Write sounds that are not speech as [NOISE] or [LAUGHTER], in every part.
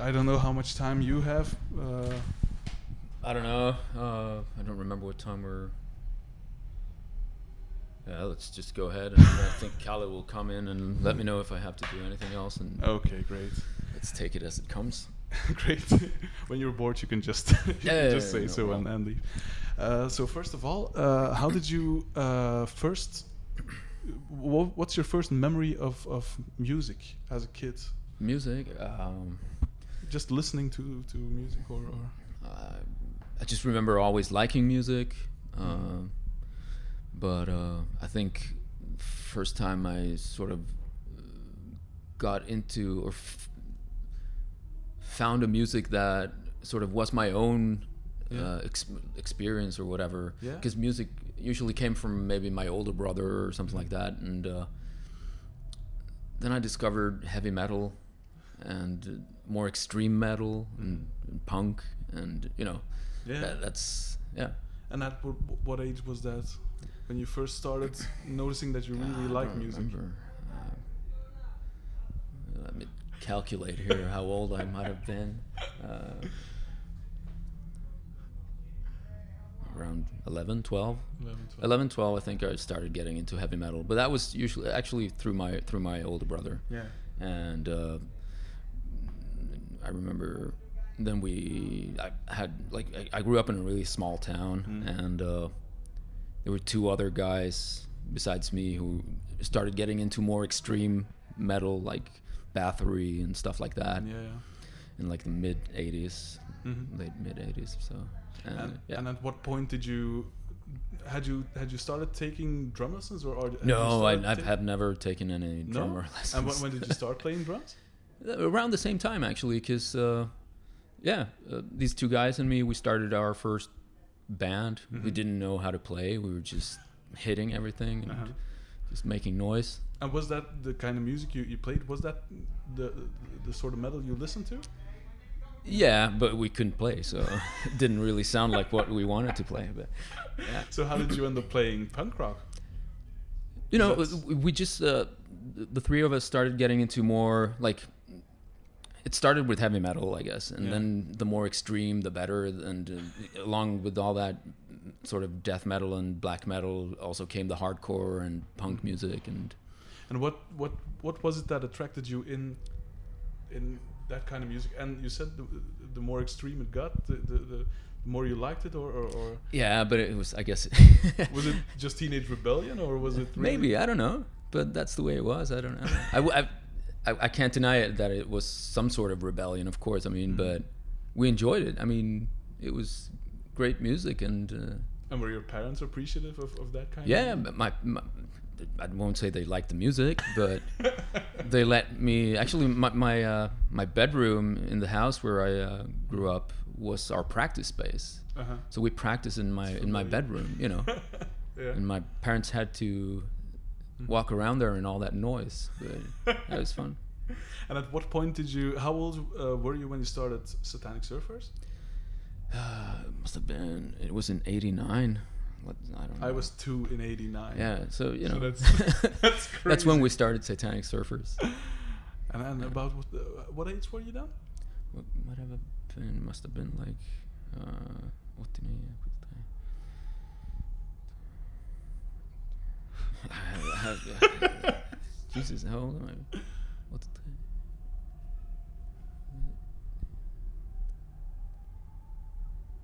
I don't know how much time you have. Uh, I don't know. Uh, I don't remember what time we're. Yeah, let's just go ahead, and I think Kalle will come in and let me know if I have to do anything else, and okay, great. let's take it as it comes. [LAUGHS] Great. [LAUGHS] when you're bored, you can just [LAUGHS] you Yeah, can just yeah, say no so and, problem. and leave. Uh, so first of all, uh, how did you uh, first? wha- What's your first memory of, of music as a kid? Music. Um, Just listening to, to music, or, or uh, I just remember always liking music, uh, but uh, I think first time I sort of uh, got into or f- found a music that sort of was my own Yeah. uh, ex- experience or whatever. Yeah. Because music usually came from maybe my older brother or something like that, and uh, then I discovered heavy metal and more extreme metal and, and punk, and you know, yeah. that, that's yeah. and at what, what age was that? When you first started noticing that you really I like music? remember. Uh, let me calculate here how old I might have been. Uh, around 11, 12. 11, 12. 11, 12, I think I started getting into heavy metal, but that was usually actually through my through my older brother, Yeah. and uh, I remember then we I had like I, I grew up in a really small town, Mm. and uh, there were two other guys besides me who started getting into more extreme metal, like Bathory and stuff like that, Yeah. yeah. in like the mid 80s, Mhm. late mid 80s. So, and, And, yeah. and at what point did you had you had you started taking drum lessons or, or you no, I, have ta- never taken any no? drummer lessons. [LAUGHS] And when, when did you start playing drums? Uh, around the same time actually because uh, yeah uh, these two guys and me we started our first band we Mhm. didn't know how to play we were just hitting everything and Uh-huh. just making noise And was that the kind of music you, you played? Was that the, the sort of metal you listened to? yeah but we couldn't play so [LAUGHS] it didn't really sound like what we wanted to play but yeah So how did you end up playing punk rock? you know That's- we we just uh, the three of us started getting into more like it started with heavy metal i guess and Yeah. then the more extreme the better and uh, along with all that sort of death metal and black metal also came the hardcore and punk Mm-hmm. music and And what what what was it that attracted you in in that kind of music? And you said the, the more extreme it got, the, the, the more you liked it, or, or, or yeah but it was i guess [LAUGHS] was it just teenage rebellion, or was it really maybe i don't know but that's the way it was i don't know [LAUGHS] I, I- I- I can't deny it that it was some sort of rebellion of course i mean Mhm. but we enjoyed it i mean it was great music and uh, And were your parents appreciative of, of that kind? Yeah, of but my, my I won't say they liked the music, but [LAUGHS] they let me. Actually, my my uh, my bedroom in the house where I uh, grew up was our practice space. uh-huh. So we practiced in my in my bedroom, you know, [LAUGHS] yeah. and my parents had to walk around there and all that noise. But that was fun. [LAUGHS] And at what point did you? How old uh, were you when you started Satanic Surfers? Uh, it must have been. It was in '89. What I don't know. I was two in '89. Yeah, so you So know, that's- [LAUGHS] that's [LAUGHS] that's when we started Satanic Surfers. And then about what, uh, what age were you then? What might have been? Must have been like uh, 89, 73. [LAUGHS] Jesus, how old am I? What the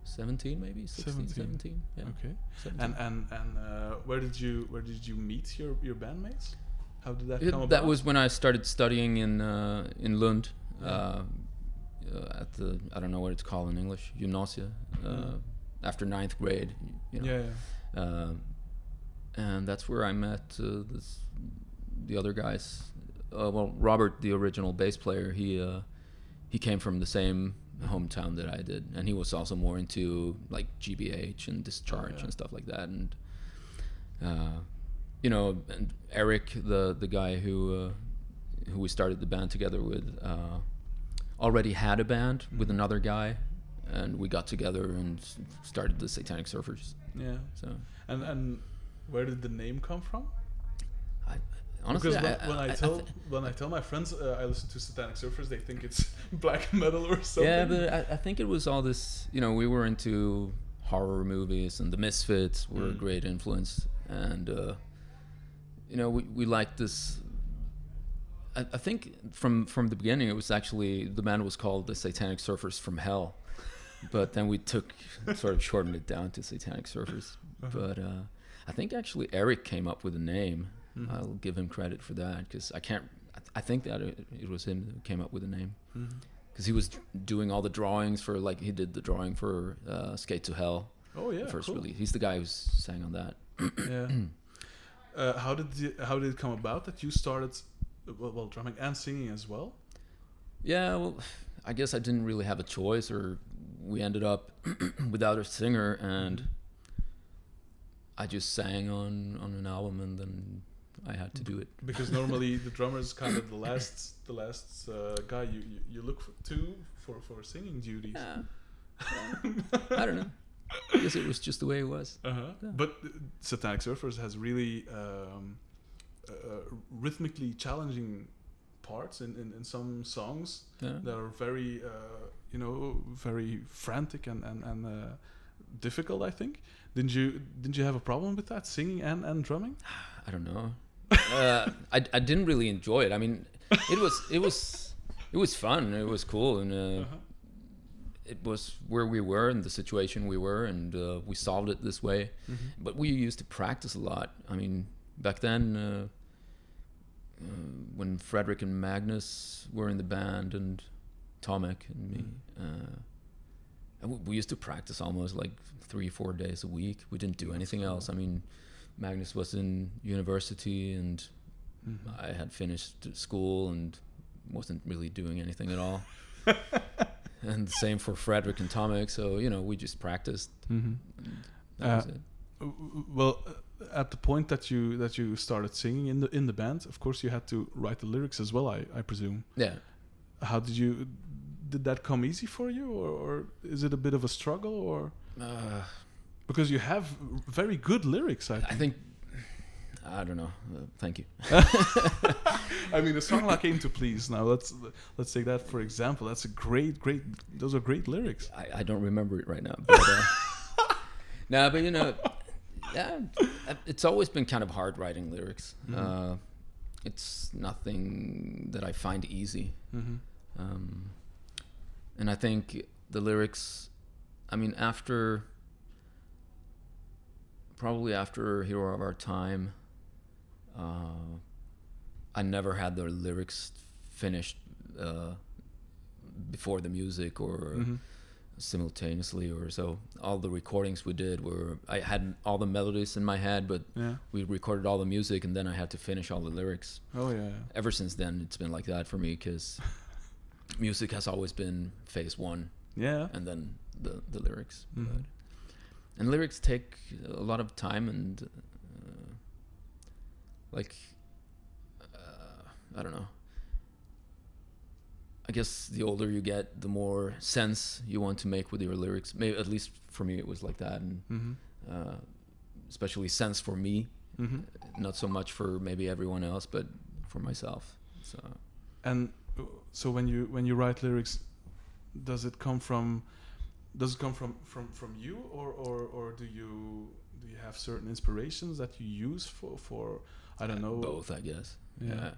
Seventeen, maybe 16, 17. 17. Yeah. Okay. 17. And and and uh, where did you where did you meet your your bandmates? How did that It- come about? that was when I started studying in uh, in Lund Yeah. uh, uh, at the I don't know what it's called in English gymnasia uh, Mm. after ninth grade. You know. yeah, yeah. Um, and that's where I met uh, this, the other guys. Uh, well, Robert, the original bass player, he uh, he came from the same hometown that I did, and he was also more into like GBH and Discharge yeah. and stuff like that. And uh, you know, and Eric, the the guy who uh, who we started the band together with, uh, already had a band with another guy, and we got together and started the Satanic Surfers. Yeah. So. And and where did the name come from? I, honestly, because when, I, when I, I- I tell th- when I tell my friends uh, I listen to Satanic Surfers, they think it's [LAUGHS] black metal or something. Yeah, but I, I think it was all this. You know, we were into horror movies, and the Misfits were a Mm. great influence, and uh, you know, we we liked this. I, I think from from the beginning, it was actually the band was called the Satanic Surfers from Hell, [LAUGHS] but then we took sort of shortened it down to Satanic Surfers. Uh-huh. But uh, I think actually Eric came up with a name. Mhm. I'll give him credit for that because I can't. I, I think that it, it was him who came up with a name because he was doing all the drawings for like he did the drawing for uh, Skate to Hell, Oh yeah, the first cool. release. He's the guy who sang on that. Yeah. [CLEARS THROAT] uh, how did you, how did it come about that you started well, well drumming and singing as well? Yeah, well, I guess I didn't really have a choice, or we ended up [CLEARS THROAT] without a singer, and I just sang on on an album, and then I had to do it. Because normally [LAUGHS] the drummer is kind of the last the last uh, guy you, you, you look to for, for singing duties. Yeah. [LAUGHS] I don't know. I guess it was just the way it was. Uh-huh. Yeah. But uh, Satanic Surfers has really um, uh, rhythmically challenging parts in, in, in some songs Yeah. that are very, uh, you know, very frantic and and, and uh, difficult. I think. Didn't you didn't you have a problem with that singing and, and drumming? I don't know. uh, [LAUGHS] I, I didn't really enjoy it. I mean, it was it was it was fun. It was cool, and uh, Uh-huh. it was where we were and the situation we were, and uh, we solved it this way. Mm-hmm. But we used to practice a lot. I mean, back then, uh, uh, when Frederick and Magnus were in the band, and Tomek and me, uh, and we- used to practice almost like three, four days a week. We didn't do anything cool. else. I mean, Magnus was in university, and Mm-hmm. I had finished school and wasn't really doing anything at all. [LAUGHS] and the same for Frederick and Tomek. So you know, we just practiced. Mm-hmm. That was Uh, it. Well, uh, at the point that you that you started singing in the in the band, of course, you had to write the lyrics as well. I, I presume. Yeah. How did you? Did that come easy for you, or, or is it a bit of a struggle, or Uh, because you have very good lyrics? I I think. think I don't know. Uh, thank you. [LAUGHS] I mean, a song like "Aim to Please." Now let's let's take that for example. That's a great, great. Those are great lyrics. I, I don't remember it right now. But, uh, [LAUGHS] no, but you know, yeah, it's always been kind of hard writing lyrics. Mhm. Uh, it's nothing that I find easy. Mm-hmm. Um, and I think the lyrics, I mean, after probably after Hero of Our Time, uh, I never had the lyrics finished uh, before the music or Mm-hmm. simultaneously or so. All the recordings we did were I had all the melodies in my head, but Yeah. we recorded all the music and then I had to finish all the lyrics Oh yeah. yeah. ever since then it's been like that for me because music has always been phase one Yeah. and then the, the lyrics Mhm. but, and lyrics take a lot of time and uh, like uh, i don't know i guess the older you get the more sense you want to make with your lyrics maybe at least for me it was like that and Mm-hmm. uh, especially sense for me Mm-hmm. not so much for maybe everyone else but for myself so And so when you when you write lyrics, does it come from does it come from from from you or or or do you do you have certain inspirations that you use for for I don't know both i guess Yeah. yeah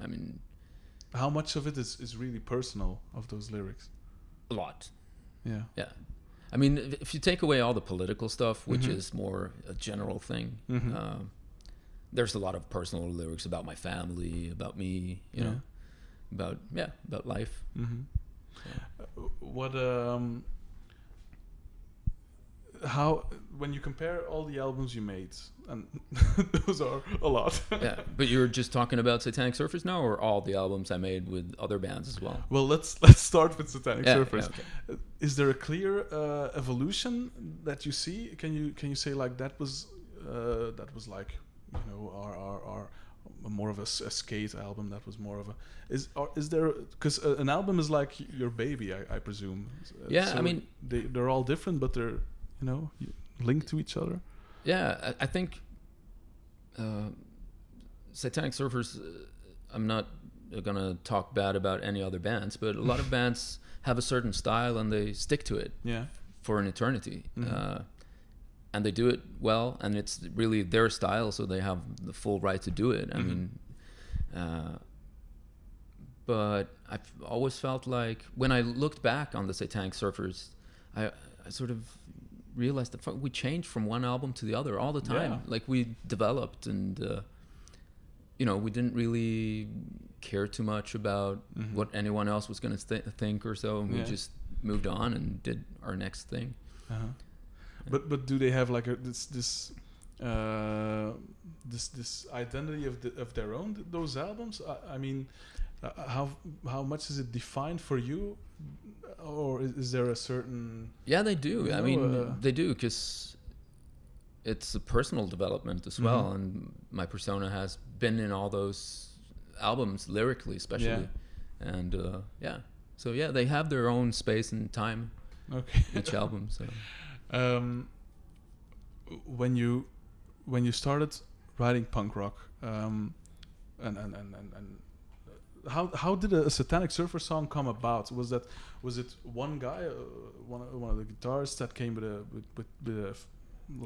i mean how much of it is is really personal of those lyrics? a lot Yeah. Yeah. I mean, if you take away all the political stuff, which Mhm. is more a general thing, Mhm. um, there's a lot of personal lyrics about my family, about me, you Yeah. know, about yeah, about life. Mm-hmm. So, What um how when you compare all the albums you made and [LAUGHS] those are a lot. [LAUGHS] yeah, but you're just talking about Satanic Surfers now, or all the albums I made with other bands as well. Well, let's let's start with Satanic Yeah, Surfers. yeah, okay. Is there a clear uh, evolution that you see? Can you can you say like that was uh, that was like you know our our, our more of a skate album that was more of a is or is there because uh, an album is like your baby I, I presume Uh, Yeah, I mean- they they're all different but they're you know linked to each other Yeah, I, I think uh, Satanic Surfers, uh, I'm not gonna talk bad about any other bands, but a lot of [LAUGHS] bands have a certain style and they stick to it Yeah. for an eternity. Mhm. Uh, and they do it well, and it's really their style, so they have the full right to do it. I Mhm. mean, uh, but I've always felt like when I looked back on the Satanic Surfers, I, I sort of realized that we changed from one album to the other all the time. Yeah. Like we developed, and uh, you know, we didn't really care too much about Mhm. what anyone else was going to th- think or so, and we just moved on and did our next thing. Uh-huh. But but do they have like a this this uh, this this identity of the, of their own th- those albums? I, I mean, uh, how how much is it defined for you, or is, is there a certain Yeah, they do. You I know, mean, uh, they do because it's a personal development as well, and my persona has been in all those albums lyrically, especially, and uh, yeah. So yeah, they have their own space and time okay? each album. So [LAUGHS] um, when you when you started writing punk rock, um, and and and and. and uh, how, how did a, Satanic Surfer song come about? Was that was it one guy, uh, one of- one of the guitarists that came with a with, with, with a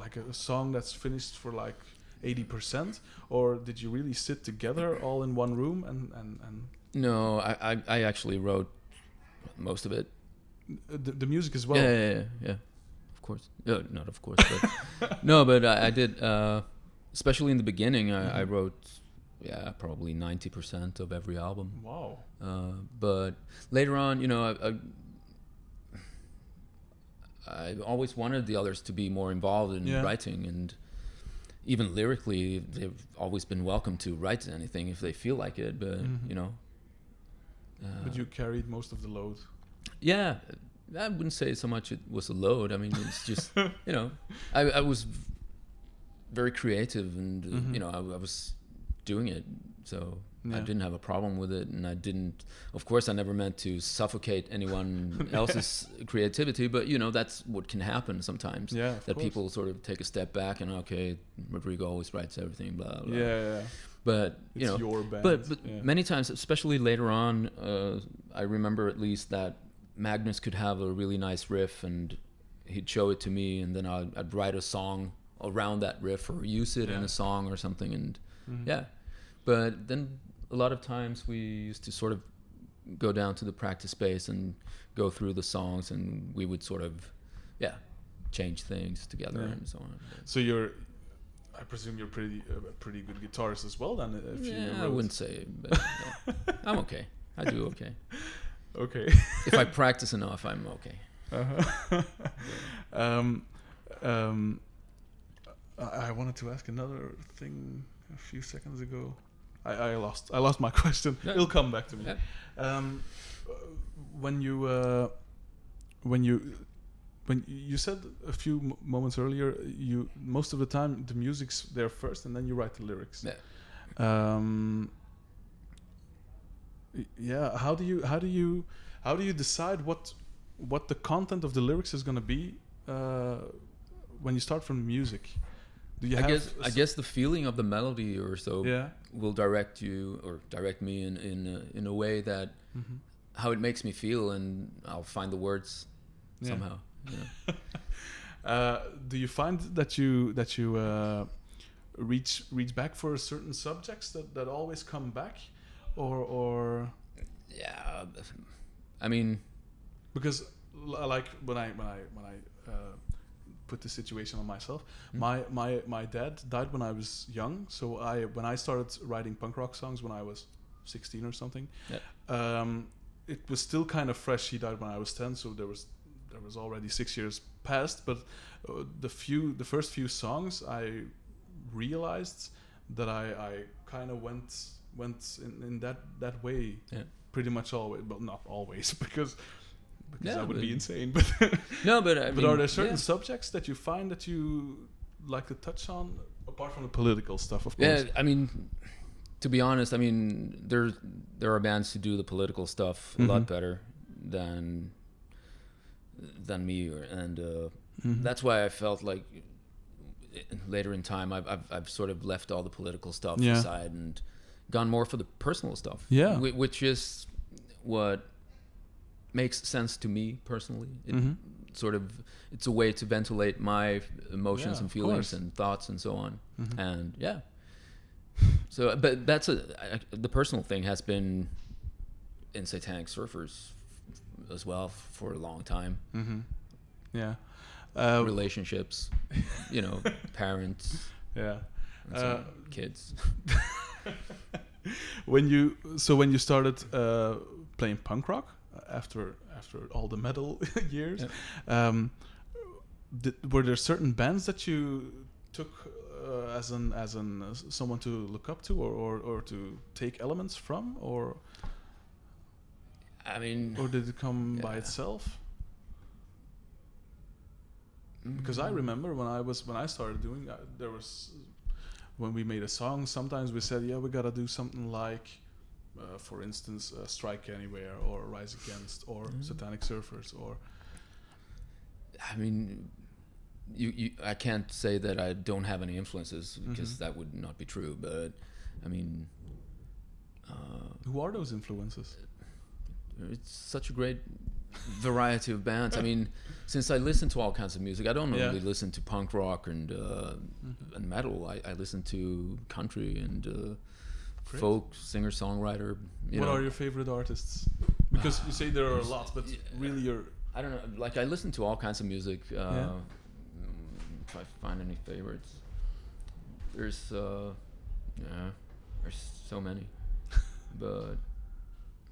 like a, song that's finished for like eighty percent, or did you really sit together all in one room and and and no, I, I I actually wrote most of it. the, the music as well? yeah, yeah, yeah, yeah. Of course, uh, not of course, but [LAUGHS] no, but I, I did. Uh, especially in the beginning, I, I Mhm. wrote, yeah, probably ninety percent of every album. Wow. Uh, but later on, you know, I, I, I always wanted the others to be more involved in Yeah. writing, and even lyrically, they've always been welcome to write anything if they feel like it. But Mhm. you know, uh, But you carried most of the load. yeah, I wouldn't say so much it was a load. I mean, it's just [LAUGHS] you know, I, I was very creative, and uh, Mhm. you know, I, I was doing it, so I didn't have a problem with it, and I didn't. Of course, I never meant to suffocate anyone [LAUGHS] else's creativity, but you know, that's what can happen sometimes. Yeah. That course. people sort of take a step back and okay, Rodrigo always writes everything, blah blah. Yeah, yeah. But It's you know, your band. but, but yeah. many times, especially later on, uh, I remember at least that Magnus could have a really nice riff, and he'd show it to me, and then I'd, I'd write a song around that riff or use it in a song or something, and Mhm. yeah. But then a lot of times we used to sort of go down to the practice space and go through the songs, and we would sort of, yeah, change things together Yeah. and so on. So you're, I presume you're pretty a pretty good guitarist as well. Then, if you yeah, I wouldn't say, but yeah. [LAUGHS] I'm okay. I do okay. Okay. if I [LAUGHS] practice enough, I'm okay. Uh-huh. [LAUGHS] um, um, I, I wanted to ask another thing a few seconds ago. I, I lost. I lost my [LAUGHS] question. Yeah. It'll come back to me. Yeah. Um, when you uh, when you when you said a few m- moments earlier, you most of the time the music's there first, and then you write the lyrics. Yeah. Um, yeah. How do you how do you how do you decide what what the content of the lyrics is going to be uh, when you start from music? Do you I guess I guess the feeling of the melody or so yeah. will direct you or direct me in in a, in a way that hmm how it makes me feel, and I'll find the words Yeah. somehow. Know? [LAUGHS] Uh, do you find that you that you uh, reach reach back for certain subjects that, that always come back, or or yeah, I mean, because like when I when I when I uh, put the situation on myself, Mm. my my my dad died when I was young, so I when I started writing punk rock songs when I was sixteen or something, Yeah. um, it was still kind of fresh. He died when I was ten, so there was there was already six years past. But uh, the few the first few songs, I realized that I I kind of went went in, in that that way Yeah. pretty much always, but not always [LAUGHS] because because that would be insane. [LAUGHS] But no, but I [LAUGHS] but mean, are there certain yeah. subjects that you find that you like to touch on apart from the political stuff, of course Yeah? I mean, to be honest, I mean, there there are bands who do the political stuff a lot Mhm. better than than me, or, and uh, Mhm. that's why I felt like later in time, I've, I've I've sort of left all the political stuff Yeah. aside and gone more for the personal stuff. Yeah. whi- which is what makes sense to me personally. It Mhm. sort of it's a way to ventilate my emotions Yeah, and feelings and thoughts and so on. Mhm. And yeah. [LAUGHS] So, but that's a I, the personal thing has been in Satanic Surfers as well for a long time. Mm-hmm. Yeah. Uh, Relationships, you know, [LAUGHS] parents, yeah. Uh, kids. [LAUGHS] when you so when you started uh, playing punk rock uh, after after all the metal [LAUGHS] years, um, did, were there certain bands that you took uh, as an as an uh, someone to look up to or, or, or to take elements from or I mean, or did it come by itself? Because I mm, remember when I was when I started doing uh, there was when we made a song. Sometimes we said, yeah, we gotta do something like, uh, for instance, uh, Strike Anywhere or Rise Against or Mhm. Satanic Surfers or I mean, you, you I can't say that I don't have any influences because Mhm. that would not be true. But I mean, uh, who are those influences? it's such a great variety of bands. I mean, since I listen to all kinds of music, I don't Yeah. only listen to punk rock and uh, and metal. I, I listen to country and uh, folk singer songwriter. You what know, are your favorite artists? Because you say there are a lot, but Yeah. really, your I don't know. Like I listen to all kinds of music. Uh, Yeah. mm, If I find any favorites, there's uh, yeah, there's so many, [LAUGHS] but.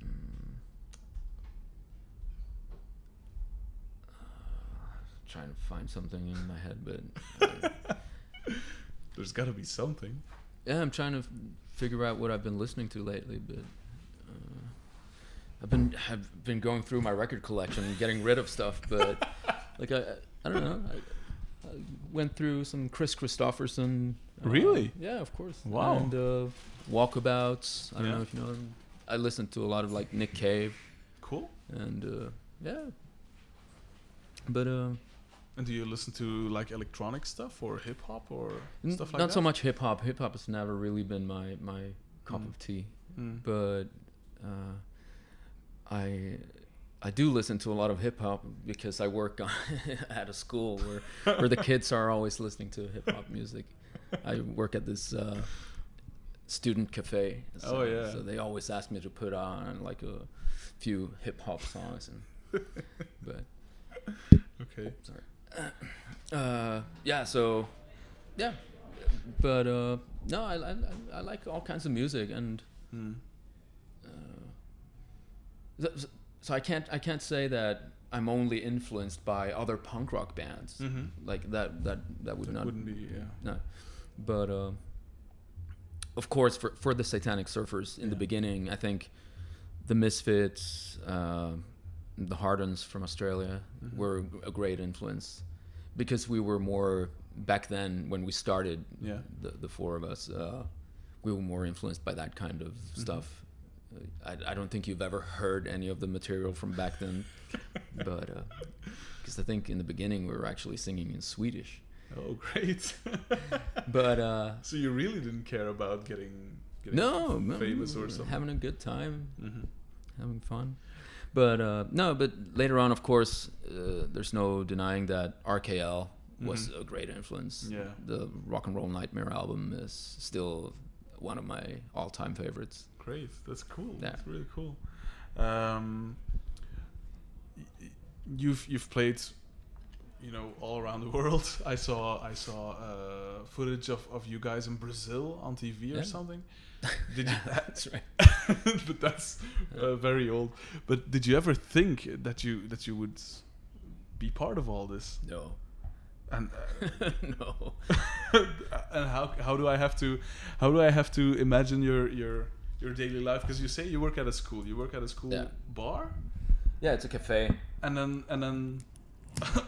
mm, uh, trying to find something in my head, but uh, [LAUGHS] there's got to be something. yeah, I'm trying to f- figure out what I've been listening to lately, but uh, I've been have been going through my record collection and getting rid of stuff, but [LAUGHS] like I I don't know. I, I went through some Kris Kristofferson. uh, Really? Yeah, of course. Wow. And uh, Walkabouts. I don't Yeah. know if you know them. I listened to a lot of like Nick Cave Cool. and uh, yeah. But uh, And do you listen to like electronic stuff or hip hop or n- stuff like not that? Not so much hip hop. Hip hop has never really been my my cup Mm. of tea. Mm. but uh, I I do listen to a lot of hip hop because I work [LAUGHS] on, at a school where where the kids are always listening to hip hop music. I work at this uh, student cafe. So, Oh, yeah. So they always ask me to put on like a few hip hop songs and [LAUGHS] but Okay. sorry. [CLEARS THROAT] Uh, yeah. So yeah, but uh, no, I, I I like all kinds of music and Mm. uh, so, so I can't I can't say that I'm only influenced by other punk rock bands Mhm. like that that that would That not wouldn't be yeah. no but uh, of course for for the Satanic Surfers in the beginning I think the Misfits uh, the Hard-Ons from Australia Mhm. were a great influence because we were more back then when we started Yeah. the, the four of us uh, we were more influenced by that kind of Mm-hmm. stuff I, I don't think you've ever heard any of the material from back then [LAUGHS] but because I think in the beginning we were actually singing in Swedish Oh, great. [LAUGHS] but uh, so you really didn't care about getting, getting no, no, famous we or something. having a good time hmm having fun but uh, no but later on of course uh, there's no denying that RKL was Mhm. a great influence Yeah. the Rock and Roll Nightmare album is still one of my all-time favorites Great. That's cool. Yeah. That's really cool. Um, you've you've played, you know, all around the world. [LAUGHS] I saw I saw uh, footage of, of you guys in Brazil on TV or Yeah. something. [LAUGHS] Did you? that's right [LAUGHS] but that's uh, very old. But did you ever think that you that you would be part of all this? no And uh, [LAUGHS] no and how how do I have to how do I have to imagine your your your daily life? Because you say you work at a school, you work at a school Yeah. bar, yeah it's a cafe and then and then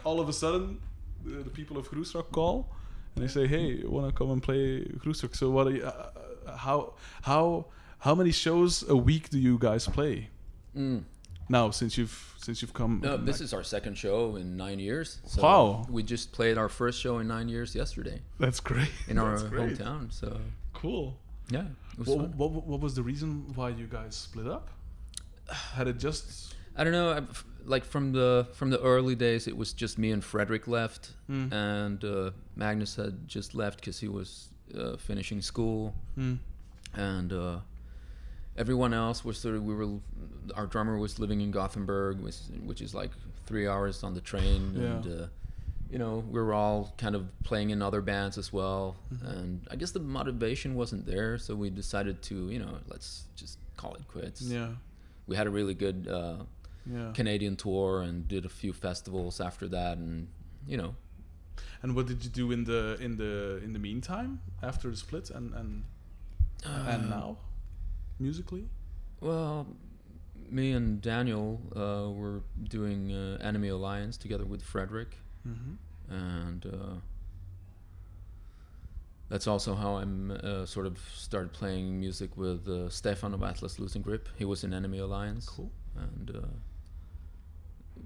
all of a sudden the, the people of Groezrock call and they say, "Hey, you want to come and play Groezrock?" So what? Are you, uh, uh, how how how many shows a week do you guys play? Mm. now since you've since you've come? No, this back? is our second show in nine years. So Wow. We just played our first show in nine years yesterday that's great. in our great. hometown. So Cool. yeah, What, what, what was the reason why you guys split up? Had it just? I don't know. I've- Like from the from the early days, it was just me and Frederick left, Mm. and uh, Magnus had just left because he was uh, finishing school, Mm. and uh, everyone else was sort of we were. Our drummer was living in Gothenburg, which, which is like three hours on the train, and Yeah. uh, you know we were all kind of playing in other bands as well. Mm-hmm. And I guess the motivation wasn't there, so we decided to you know let's just call it quits. Yeah. We had a really good. Uh, Yeah. Canadian tour and did a few festivals after that, and you know, And what did you do in the in the in the meantime after the split and and and Uh, now, musically? well, me and Daniel uh, were doing uh, Enemy Alliance together with Frederick, Mm-hmm. and uh, that's also how I'm uh, sort of started playing music with uh, Stefan of Atlas Losing Grip. He was in Enemy Alliance, Cool. and uh,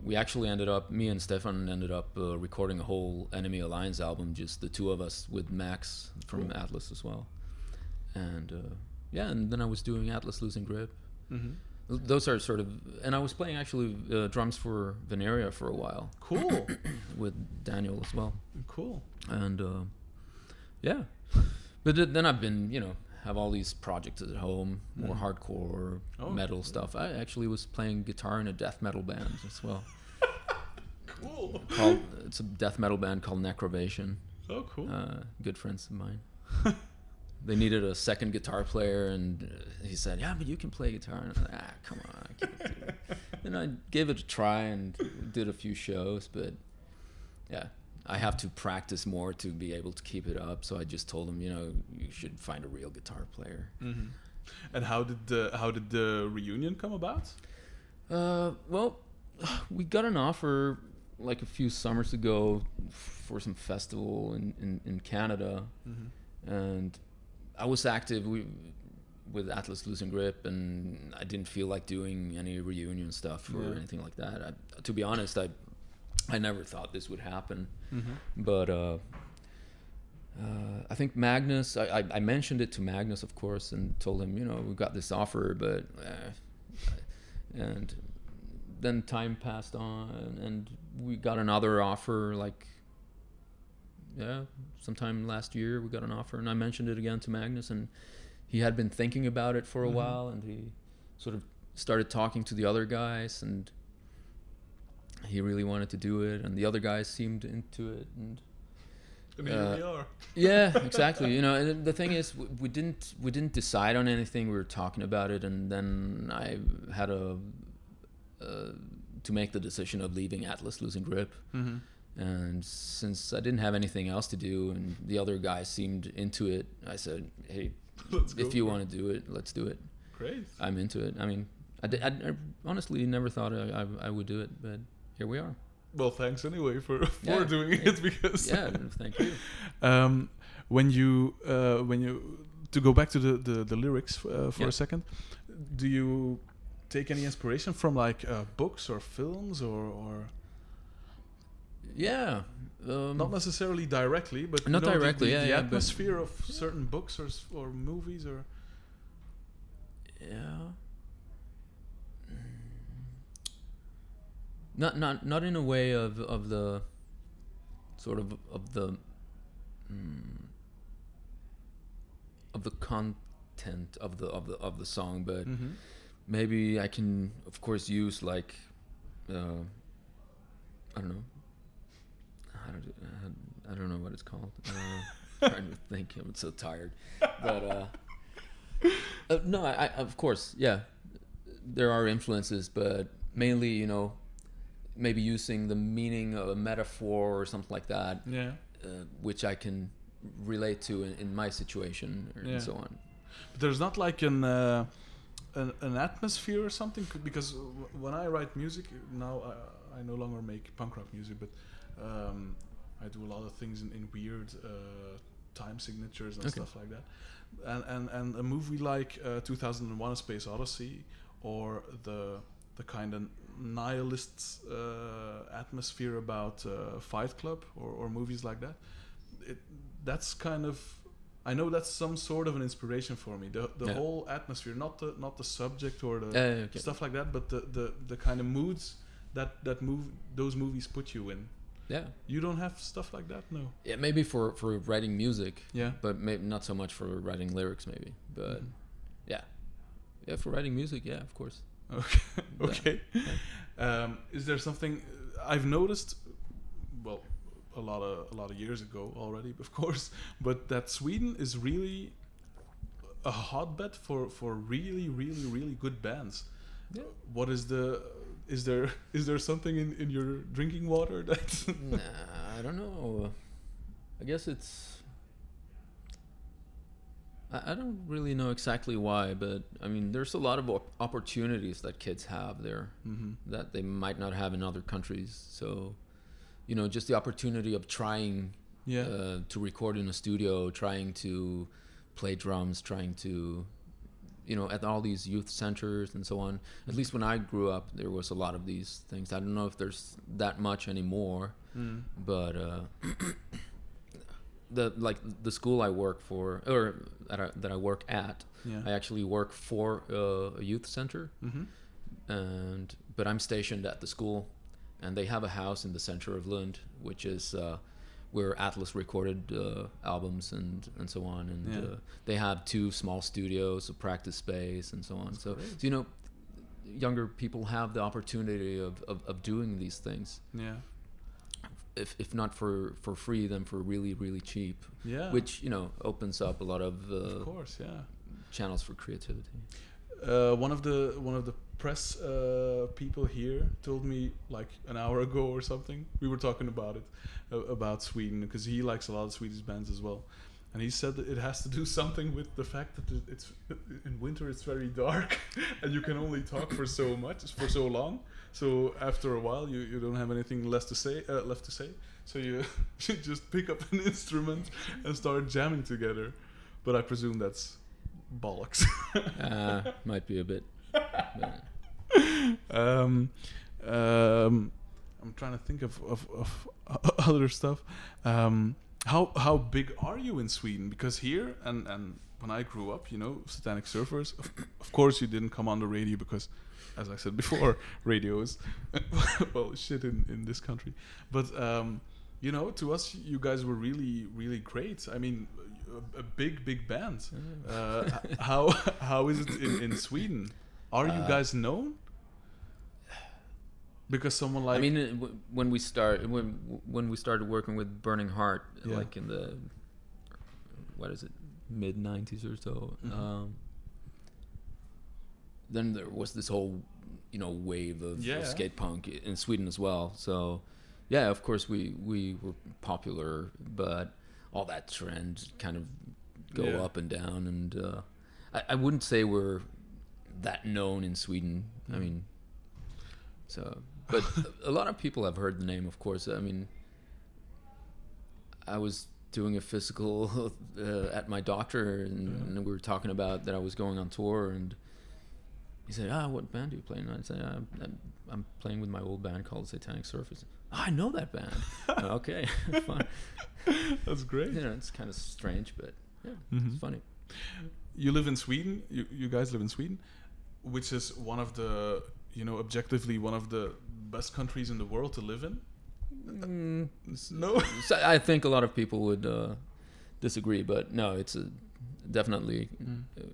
we actually ended up me and Stefan ended up uh, recording a whole Enemy Alliance album, just the two of us with Max from Cool. Atlas as well, and uh, yeah, and then I was doing Atlas Losing Grip. Mm-hmm. Th- Those are sort of, and I was playing actually uh, drums for Veneria for a while [COUGHS] Cool. [COUGHS] with Daniel as well, cool. and uh, yeah, but th- then I've been you know have all these projects at home, more Mm. hardcore Oh, metal stuff. I actually was playing guitar in a death metal band as well. [LAUGHS] Cool. called it's a death metal band called Necrovation. Oh, cool. Uh, good friends of mine. [LAUGHS] they needed a second guitar player, and uh, he said, "Yeah, but you can play guitar." And I was like, "Ah, come on, I can't do it." [LAUGHS] then I gave it a try and did a few shows, but yeah, I have to practice more to be able to keep it up. So I just told him, you know, you should find a real guitar player. hmm And how did the how did the reunion come about? Uh, well, [SIGHS] we got an offer like a few summers ago for some festival in, in, in Canada, Mm-hmm. and I was active we, with Atlas Losing Grip, and I didn't feel like doing any reunion stuff or Yeah. anything like that. I, to be honest, I I never thought this would happen, Mm-hmm. but uh, uh, I think Magnus. I, I, I mentioned it to Magnus, of course, and told him, you know, we got this offer, but uh, and then time passed on, and we got another offer like yeah, sometime last year we got an offer, and I mentioned it again to Magnus, and he had been thinking about it for a Mhm. while, and he sort of started talking to the other guys, and he really wanted to do it, and the other guys seemed into it, and And here Uh, we are. [LAUGHS] yeah, exactly. You know, and the thing is, we, we didn't we didn't decide on anything. We were talking about it, and then I had a uh, to make the decision of leaving Atlas, losing grip. Mm-hmm. And since I didn't have anything else to do, and the other guys seemed into it, I said, "Hey, Let's go if you want to do it, let's do it. Great. I'm into it." I mean, I, did, I, I honestly never thought I, I, I would do it, but here we are. Well, thanks anyway for [LAUGHS] for Yeah, doing yeah. it because Yeah, thank you. [LAUGHS] um, when you uh, when you to go back to the the, the lyrics uh, for Yeah. a second, do you take any inspiration from like uh, books or films or or Yeah. Um, not necessarily directly, but Not directly, the, yeah, the yeah, atmosphere of certain books or s- or movies or Yeah. Not not not in a way of of the sort of of the mm, of the content of the of the of the song, but mm-hmm. maybe I can of course use like uh, I don't know how do, uh, I don't know what it's called. Uh, trying to [LAUGHS] think. I'm so tired, but. Uh, uh, no, I, I of course, yeah. There are influences, but mainly, you know, maybe using the meaning of a metaphor or something like that, yeah. uh, which I can relate to in, in my situation or, Yeah. and so on. But there's not like an uh, an, an atmosphere or something because when I write music now I, I no longer make punk rock music, but um, I do a lot of things in, in weird uh, time signatures and Okay. stuff like that. And and and a movie like uh, 2001: A Space Odyssey or the the kind of nihilist uh, atmosphere about uh, Fight Club or, or movies like that. It, that's kind of I know that's some sort of an inspiration for me. The the Yeah. whole atmosphere, not the not the subject or the Uh, okay. stuff like that, but the, the, the kind of moods that that move those movies put you in. Yeah. You don't have stuff like that, no. Yeah, maybe for for writing music, Yeah. but maybe not so much for writing lyrics, maybe. But Mhm. yeah, yeah, for writing music, yeah, of course. Okay. [LAUGHS] okay. Um, is there something I've noticed? Well, a lot of a lot of years ago already, of course, but that Sweden is really a hotbed for for really, really, really good bands. Yeah. What is the is there [LAUGHS] is there something in, in your drinking water that [LAUGHS] nah, I don't know. I guess it's. I, I don't really know exactly why, but I mean, there's a lot of op- opportunities that kids have there mm-hmm. that they might not have in other countries. So, you know, just the opportunity of trying yeah uh, to record in a studio, trying to play drums, trying to, you know, at all these youth centers and so on. At least when I grew up, there was a lot of these things. I don't know if there's that much anymore, mm. but uh, [CLEARS THROAT] the like the school I work for or that I, that I work at, yeah I actually work for uh, a youth center mm-hmm. and but I'm stationed at the school, and they have a house in the center of Lund, which is uh, where Atlas recorded uh, albums and and so on, and Yeah. uh, they have two small studios, a practice space, and so on. So, great. so you know, younger people have the opportunity of, of, of doing these things, yeah if if not for for free, then for really really cheap, yeah which you know opens up a lot of, uh, of course yeah channels for creativity. uh, one of the one of the press uh, people here told me like an hour ago or something. We were talking about it uh, about Sweden because he likes a lot of Swedish bands as well, and he said that it has to do something with the fact that it's in winter it's very dark [LAUGHS] and you can only talk for so much for so long. So after a while you, you don't have anything less to say uh, left to say. So you, [LAUGHS] you just pick up an instrument and start jamming together. But I presume that's bollocks. [LAUGHS] uh, might be a bit. um, um, I'm trying to think of, of, of other stuff. Um, how how big are you in Sweden? Because here and and when I grew up, you know, Satanic Surfers. Of, of course, you didn't come on the radio because, as I said before, [LAUGHS] radio is [LAUGHS] well shit in in this country. But um, you know, to us, you guys were really really great. I mean, a, a big big band. Uh, how [LAUGHS] how is it in, in Sweden? Are you Uh, guys known? Because someone like I mean, when we start when when we started working with Burning Heart, Yeah. like in the what is it, mid '90s or so, Mhm. um, then there was this whole you know wave of, of skate punk in Sweden as well. So yeah, of course we we were popular, but all that trend kind of go Yeah. up and down, and uh, I, I wouldn't say we're that known in Sweden. I Mhm. mean, so but a lot of people have heard the name, of course. I mean, I was doing a physical [LAUGHS] uh, at my doctor, and, Yeah. and we were talking about that I was going on tour, and he said, "Ah, what band do you play?" And I said, "I'm, I'm, I'm playing with my old band called Satanic Surfers." "Ah, I know that band. okay, [LAUGHS] fine. [LAUGHS] that's great. You know, it's kind of strange, but yeah, Mhm. it's funny. You live in Sweden. You you guys live in Sweden, which is one of the you know objectively one of the best countries in the world to live in. Mm, No. [LAUGHS] I think a lot of people would uh, disagree, but no, it's a, definitely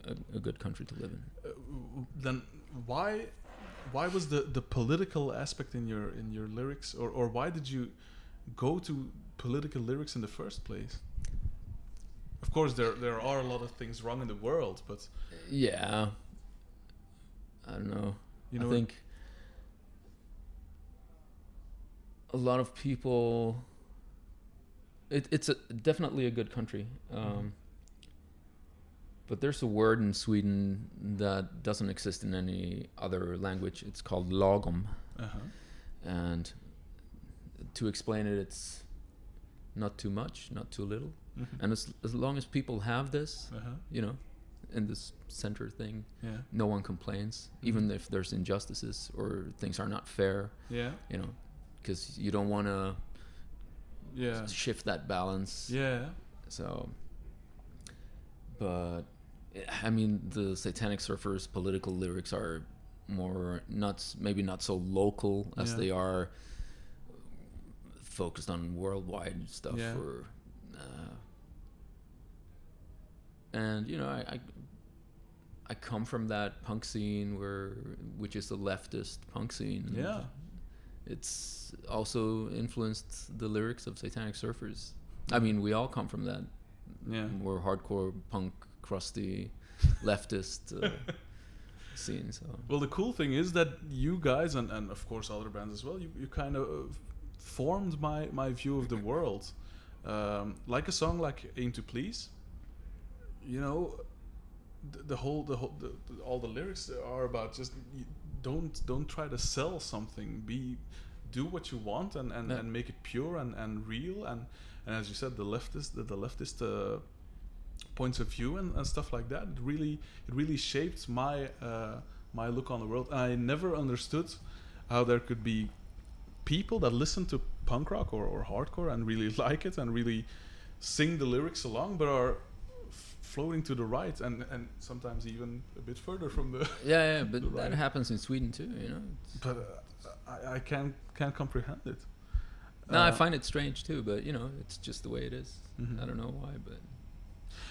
a, a good country to live in. Uh, then why why was the the political aspect in your in your lyrics or or why did you go to political lyrics in the first place of course there there are a lot of things wrong in the world but Yeah, I don't know. you know I think a lot of people. It, it's a, definitely a good country, um, but there's a word in Sweden that doesn't exist in any other language. It's called lagom, uh-huh. and to explain it, it's not too much, not too little, Mhm. and as as long as people have this, uh-huh. you know, in this center thing. Yeah. No one complains, even if there's injustices or things are not fair. Yeah. You know, because you don't want to Yeah. shift that balance. Yeah. So, but I mean, the Satanic Surfers' political lyrics are more not maybe not so local as Yeah. they are focused on worldwide stuff. Yeah. Or, uh, and you know, I, I I come from that punk scene where which is the leftist punk scene. Yeah. It's also influenced the lyrics of Satanic Surfers. I mean, we all come from that Yeah, we're hardcore punk, crusty, [LAUGHS] leftist uh, [LAUGHS] scene. So Well, the cool thing is that you guys, and, and of course other bands as well, you, you kind of formed my, my view of the world. Um, like a song like "Aim to Please," you know, the, the whole the whole the, all the lyrics are about just don't don't try to sell something. Be do what you want and, and, Yeah. and make it pure and, and real and and as you said, the leftist the, the leftist uh, points of view and, and stuff like that. It really it really shaped my uh, my look on the world. And I never understood how there could be people that listen to punk rock or, or hardcore and really [LAUGHS] like it and really sing the lyrics along, but are floating to the right and and sometimes even a bit further from the. [LAUGHS] yeah, yeah, but [LAUGHS] Right. that happens in Sweden too. You know. But uh, I, I can't can't comprehend it. no, I Uh, find it strange too, but you know, it's just the way it is. Mhm. I don't know why, but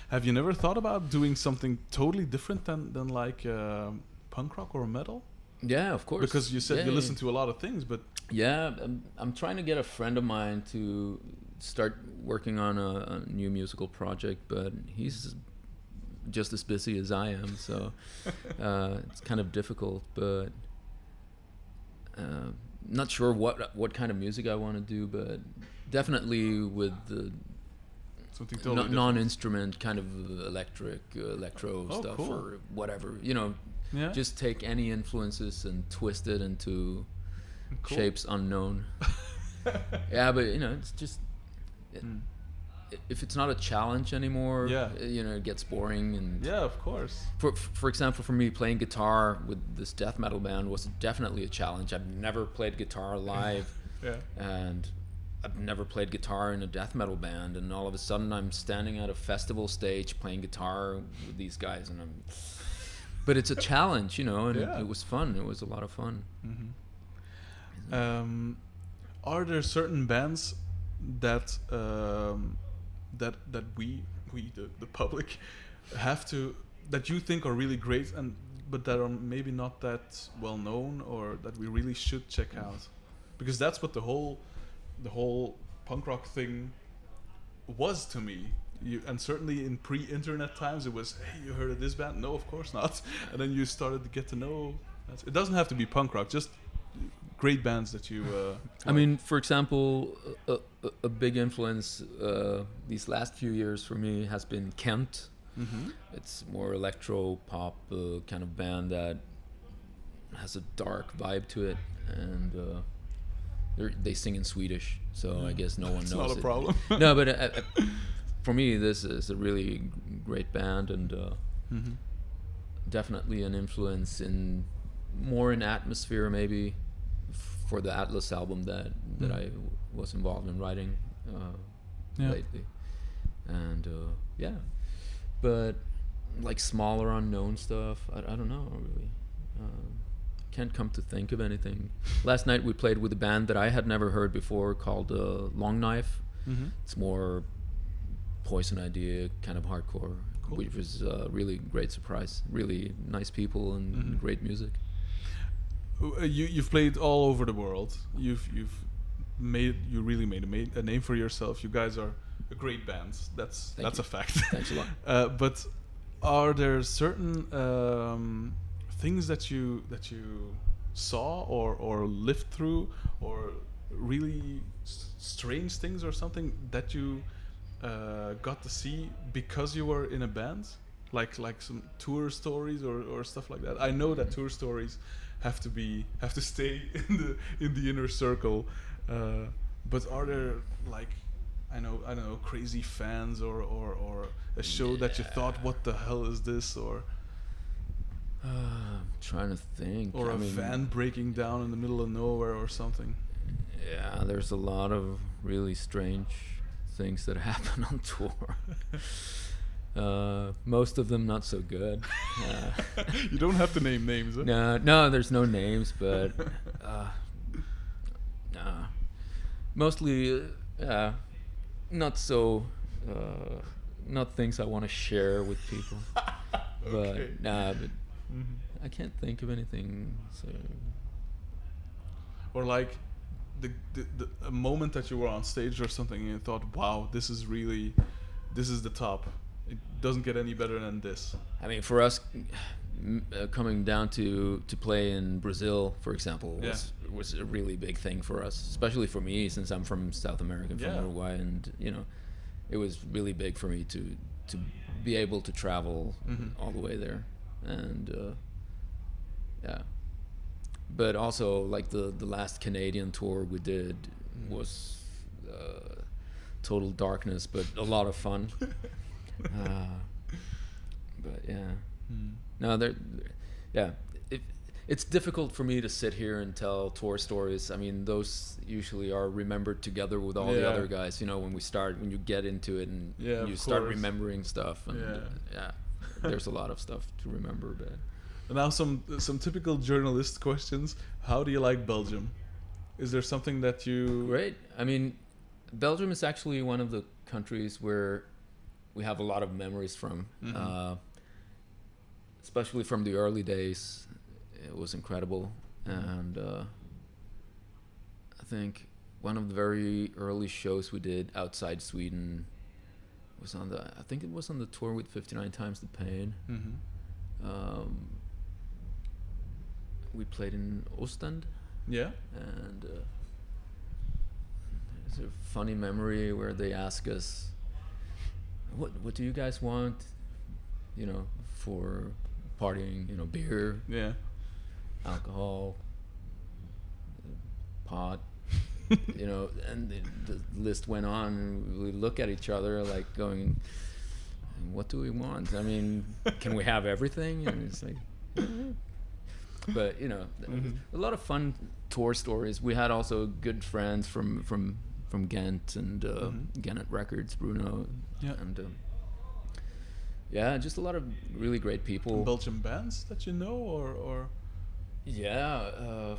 Have you never thought about doing something totally different than than like um punk rock or metal? Yeah, of course. Because you said Yeah, you listen to a lot of things, but Yeah, I'm, I'm trying to get a friend of mine to start working on a, a new musical project, but he's just as busy as I am, so [LAUGHS] uh, it's kind of difficult. But uh, not sure what what kind of music I want to do, but definitely with the something totally different. non-instrument kind of electric, uh, electro Oh, stuff cool. or whatever. You know, Yeah. just take any influences and twist it into Cool. shapes unknown. [LAUGHS] yeah, but you know, it's just it, Mm. if it's not a challenge anymore, Yeah. uh, you know, it gets boring. And Yeah, of course. for for example, for me, playing guitar with this death metal band was definitely a challenge. I've never played guitar [LAUGHS] live, Yeah. and I've never played guitar in a death metal band. And all of a sudden, I'm standing at a festival stage playing guitar with these guys, and I'm. But it's a challenge, you know, and Yeah. it, it was fun. It was a lot of fun. Mm-hmm. Um, are there certain bands that um, that that we we the, the public have to that you think are really great and but that are maybe not that well known or that we really should check out because that's what the whole the whole punk rock thing was to me you, and certainly in pre-internet times it was hey you heard of this band? No of course not. [LAUGHS] And then you started to get to know that's- it doesn't have to be punk rock just great bands that you uh, [LAUGHS] I mean, for example, a, a, a big influence uh, these last few years for me has been Kent. hmm It's more electro pop uh, kind of band that has a dark vibe to it, and uh, they're- sing in Swedish, so I guess no one [LAUGHS] it's knows not a it. problem. No, but uh, uh, for me, this is a really great band, and uh, hmm definitely an influence in more in atmosphere maybe for the Atlas album that that Mm. I w- was involved in writing uh, Yeah. lately, and uh, yeah, but like smaller unknown stuff, I, I don't know really. Um, can't come to think of anything. Last night we played with a band that I had never heard before called uh, Long Knife. hmm It's more Poison Idea kind of hardcore, Cool. which was a really great surprise. Really nice people and Mhm. great music. Uh, you you've played all over the world. You've you've made you really made a, made a name for yourself. You guys are a great band. That's Thank that's you. a fact. [LAUGHS] Thanks a lot. [LAUGHS] uh, but are there certain um, things that you that you saw or or lived through or really s- strange things or something that you uh, got to see because you were in a band? Like like some tour stories or, or stuff like that. I know that tour stories have to be have to stay [LAUGHS] in the in the inner circle. Uh, but are there like I know I don't know crazy fans or or, or a show that you thought what the hell is this or Uh, I'm trying to think. or I a mean, van breaking down in the middle of nowhere or something. Yeah, there's a lot of really strange things that [LAUGHS] happen on tour. uh, most of them not so good. [LAUGHS] Uh, you don't have to name names. Huh? no, no, there's no names, but [LAUGHS] uh, nah. mostly, uh, not so, uh, not things I want to share with people. Okay. But nah, but Mhm. I can't think of anything. So Or like the, the, the a moment that you were on stage or something and you thought, wow, this is really, this is the top. It doesn't get any better than this. I mean, for us, uh, coming down to to play in Brazil, for example, Yeah. was was a really big thing for us, especially for me since I'm from South America, from Yeah. Uruguay, and you know, it was really big for me to to be able to travel Mhm. all the way there, and uh, yeah. But also, like the the last Canadian tour we did was uh, total darkness, but a lot of fun. [LAUGHS] uh, but yeah, Hmm. no, there, yeah. It, it's difficult for me to sit here and tell tour stories. I mean, those usually are remembered together with all the other guys. You know, when we start, when you get into it and Yeah, you start course. remembering stuff, and Yeah. yeah, there's a lot of stuff to remember. But now some some typical journalist questions. How do you like Belgium? Is there something that you great. I mean, Belgium is actually one of the countries where we have a lot of memories from. Mhm. Uh, especially from the early days, it was incredible, and uh, I think one of the very early shows we did outside Sweden was on the. I think it was on the tour with Fifty Nine Times the Pain. Mhm. Um, we played in Ostend, Yeah. and uh, there's a funny memory where they ask us, "What what do you guys want?" You know, for partying. You know, beer, Yeah. alcohol, pot. [LAUGHS] you know, and the, the list went on. And we look at each other like going, "What do we want? I mean, can we have everything?" And it's like, but you know, Mhm. a lot of fun tour stories. We had also good friends from from from Ghent and uh, Mhm. Genet Records, Bruno, Yeah. and um, yeah, just a lot of really great people. Belgian bands that you know, or or Yeah, uh,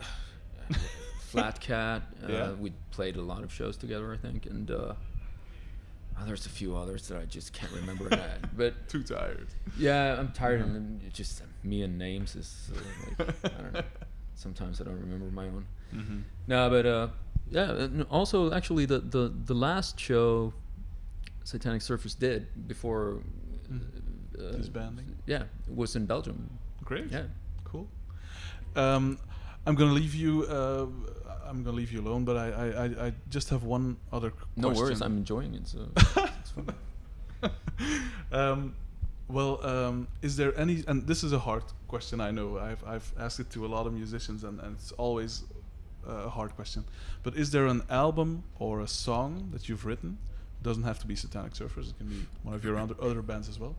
[SIGHS] Flat Cat. [LAUGHS] Uh, Yeah. We played a lot of shows together, I think, and uh, oh, there's a few others that I just can't remember. that. But [LAUGHS] too tired. yeah, I'm tired, Yeah. and just me and names is uh, like I don't know. [LAUGHS] Sometimes I don't remember my own. hmm No, but uh, yeah. And also, actually, the the the last show Satanic Surfers did before Mhm. uh, Disbanding. Yeah, it was in Belgium. Great. Yeah. Cool. Um, I'm gonna leave you. Uh, I'm gonna leave you alone, but I, I, I, I just have one other No question. worries, I'm enjoying it. So [LAUGHS] it's fun. um, well, um, is there any? And this is a hard question. I know. I've I've asked it to a lot of musicians, and, and it's always a hard question. But is there an album or a song that you've written? Doesn't have to be Satanic Surfers. It can be one of your other other bands as well.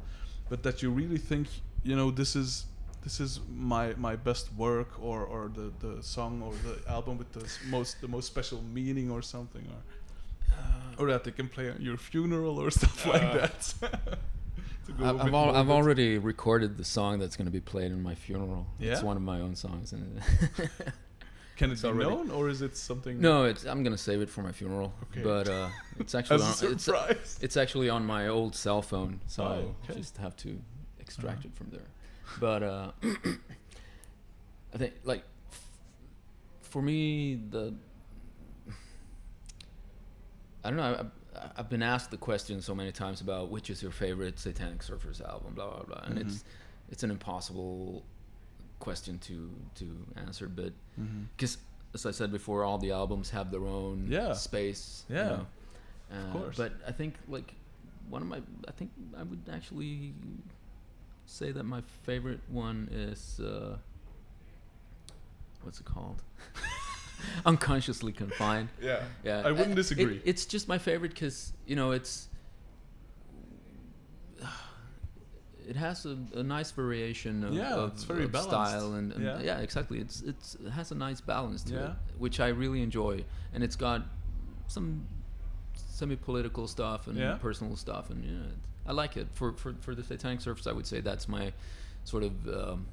But that you really think, you know, this is this is my my best work, or or the the song or the album with the most the most special meaning or something, or or that they can play at your funeral or [LAUGHS] stuff like Uh, that. [LAUGHS] A I've, bit I've, al- I've already recorded the song that's going to be played in my funeral. Yeah? It's one of my own songs. And [LAUGHS] Can it it's be already- known, or is it something? no, it's, I'm going to save it for my funeral. Okay. But uh, it's actually on, it's, it's actually on my old cell phone, so Oh, I just have to extract Uh-huh. it from there. But uh, I think like f- for me the I don't know. I, I've been asked the question so many times about which is your favorite Satanic Surfers album, blah blah blah, and Mhm. it's it's an impossible question to to answer, but because as I said before, all the albums have their own Yeah. space. you Yeah. know. Uh, course. But I think like one of my, I think I would actually say that my favorite one is uh, what's it called? [LAUGHS] unconsciously confined. Yeah. Yeah, I wouldn't it- disagree. it's just my favorite because you know it's [SIGHS] it has a, a nice variation of, Yeah, of, it's very of style and, and Yeah. yeah. exactly. It's it's it has a nice balance to Yeah. it, which I really enjoy, and it's got some semi-political stuff and personal stuff, and you know, I like it. For for for the Satanic Surfers, I would say that's my sort of um,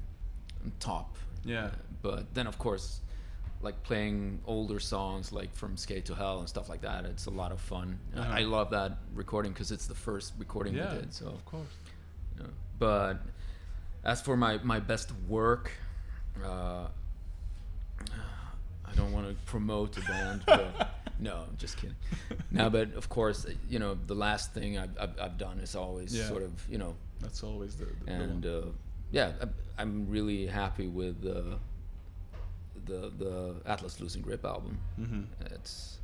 top. Yeah. But then, of course, like playing older songs like from Skate to Hell and stuff like that, it's a lot of fun. I- Uh-huh. I love that recording because it's the first recording Yeah. we did. So, Of course. you know. but as for my my best work, uh, I don't want to promote a band, [LAUGHS] but no, I'm just kidding. No, but of course, you know, the last thing I've, I've, I've done is always Yeah. sort of, you know, That's always the, the, the and uh, yeah, I- I'm really happy with uh, the the Atlas Losing Grip album. Mhm. It's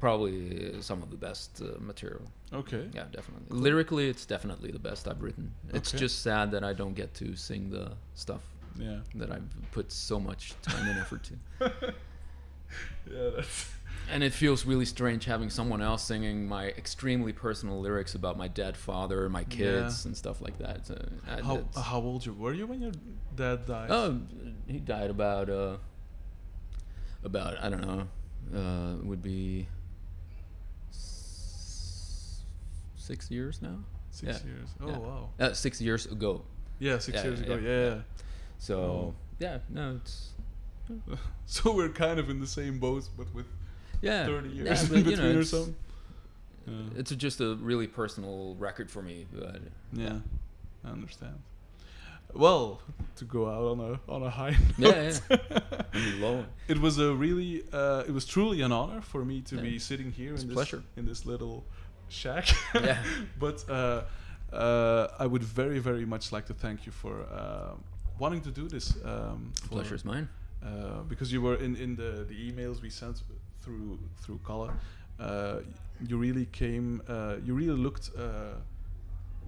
probably some of the best uh, material. Okay. Yeah, definitely. Lyrically, it's definitely the best I've written. It's Okay. just sad that I don't get to sing the stuff Yeah. that I've put so much time and effort to. [LAUGHS] [LAUGHS] yeah, that's [LAUGHS] And it feels really strange having someone else singing my extremely personal lyrics about my dead father, my kids, and stuff like that. So, I- how how old you were you when your dad died? Oh, he died about uh, about I don't know, uh, would be s- six years now. Six yeah. years. Oh Yeah. wow. Uh, six years ago. Yeah, six Yeah, years yeah, ago. yeah, Yeah. yeah. So Oh. yeah, no, it's [LAUGHS] so we're kind of in the same boat, but with yeah, 30 years yeah, in but, you between know, or it's, something. Yeah. it's just a really personal record for me. But yeah, I understand. Well, to go out on a on a high [LAUGHS] note, I'm low. [LAUGHS] it was a really, uh, it was truly an honor for me to Yeah. be sitting here It's in this pleasure. in this little shack. Yeah. but uh, uh, I would very very much like to thank you for uh, wanting to do this. Um, The for- pleasure's mine. Uh, because you were in, in the, the emails we sent through through Kalle, uh, you really came, uh, you really looked, uh,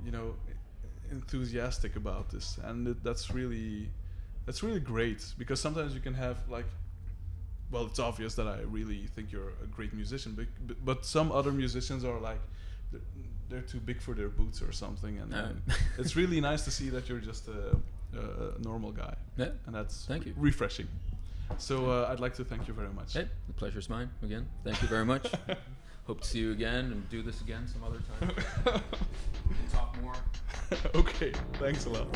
you know, enthusiastic about this, and it, that's really that's really great because sometimes you can have like. Well, it's obvious that I really think you're a great musician, but, but, some other musicians are like, they're, they're too big for their boots or something, and, and it's really nice to see that you're just a, a, a normal guy Yeah. and that's Thank you. refreshing. So uh, I'd like to thank you very much. Hey, the pleasure's mine again. Thank you very much. [LAUGHS] Hope to see you again and do this again some other time. [LAUGHS] We can talk more. okay, thanks a lot.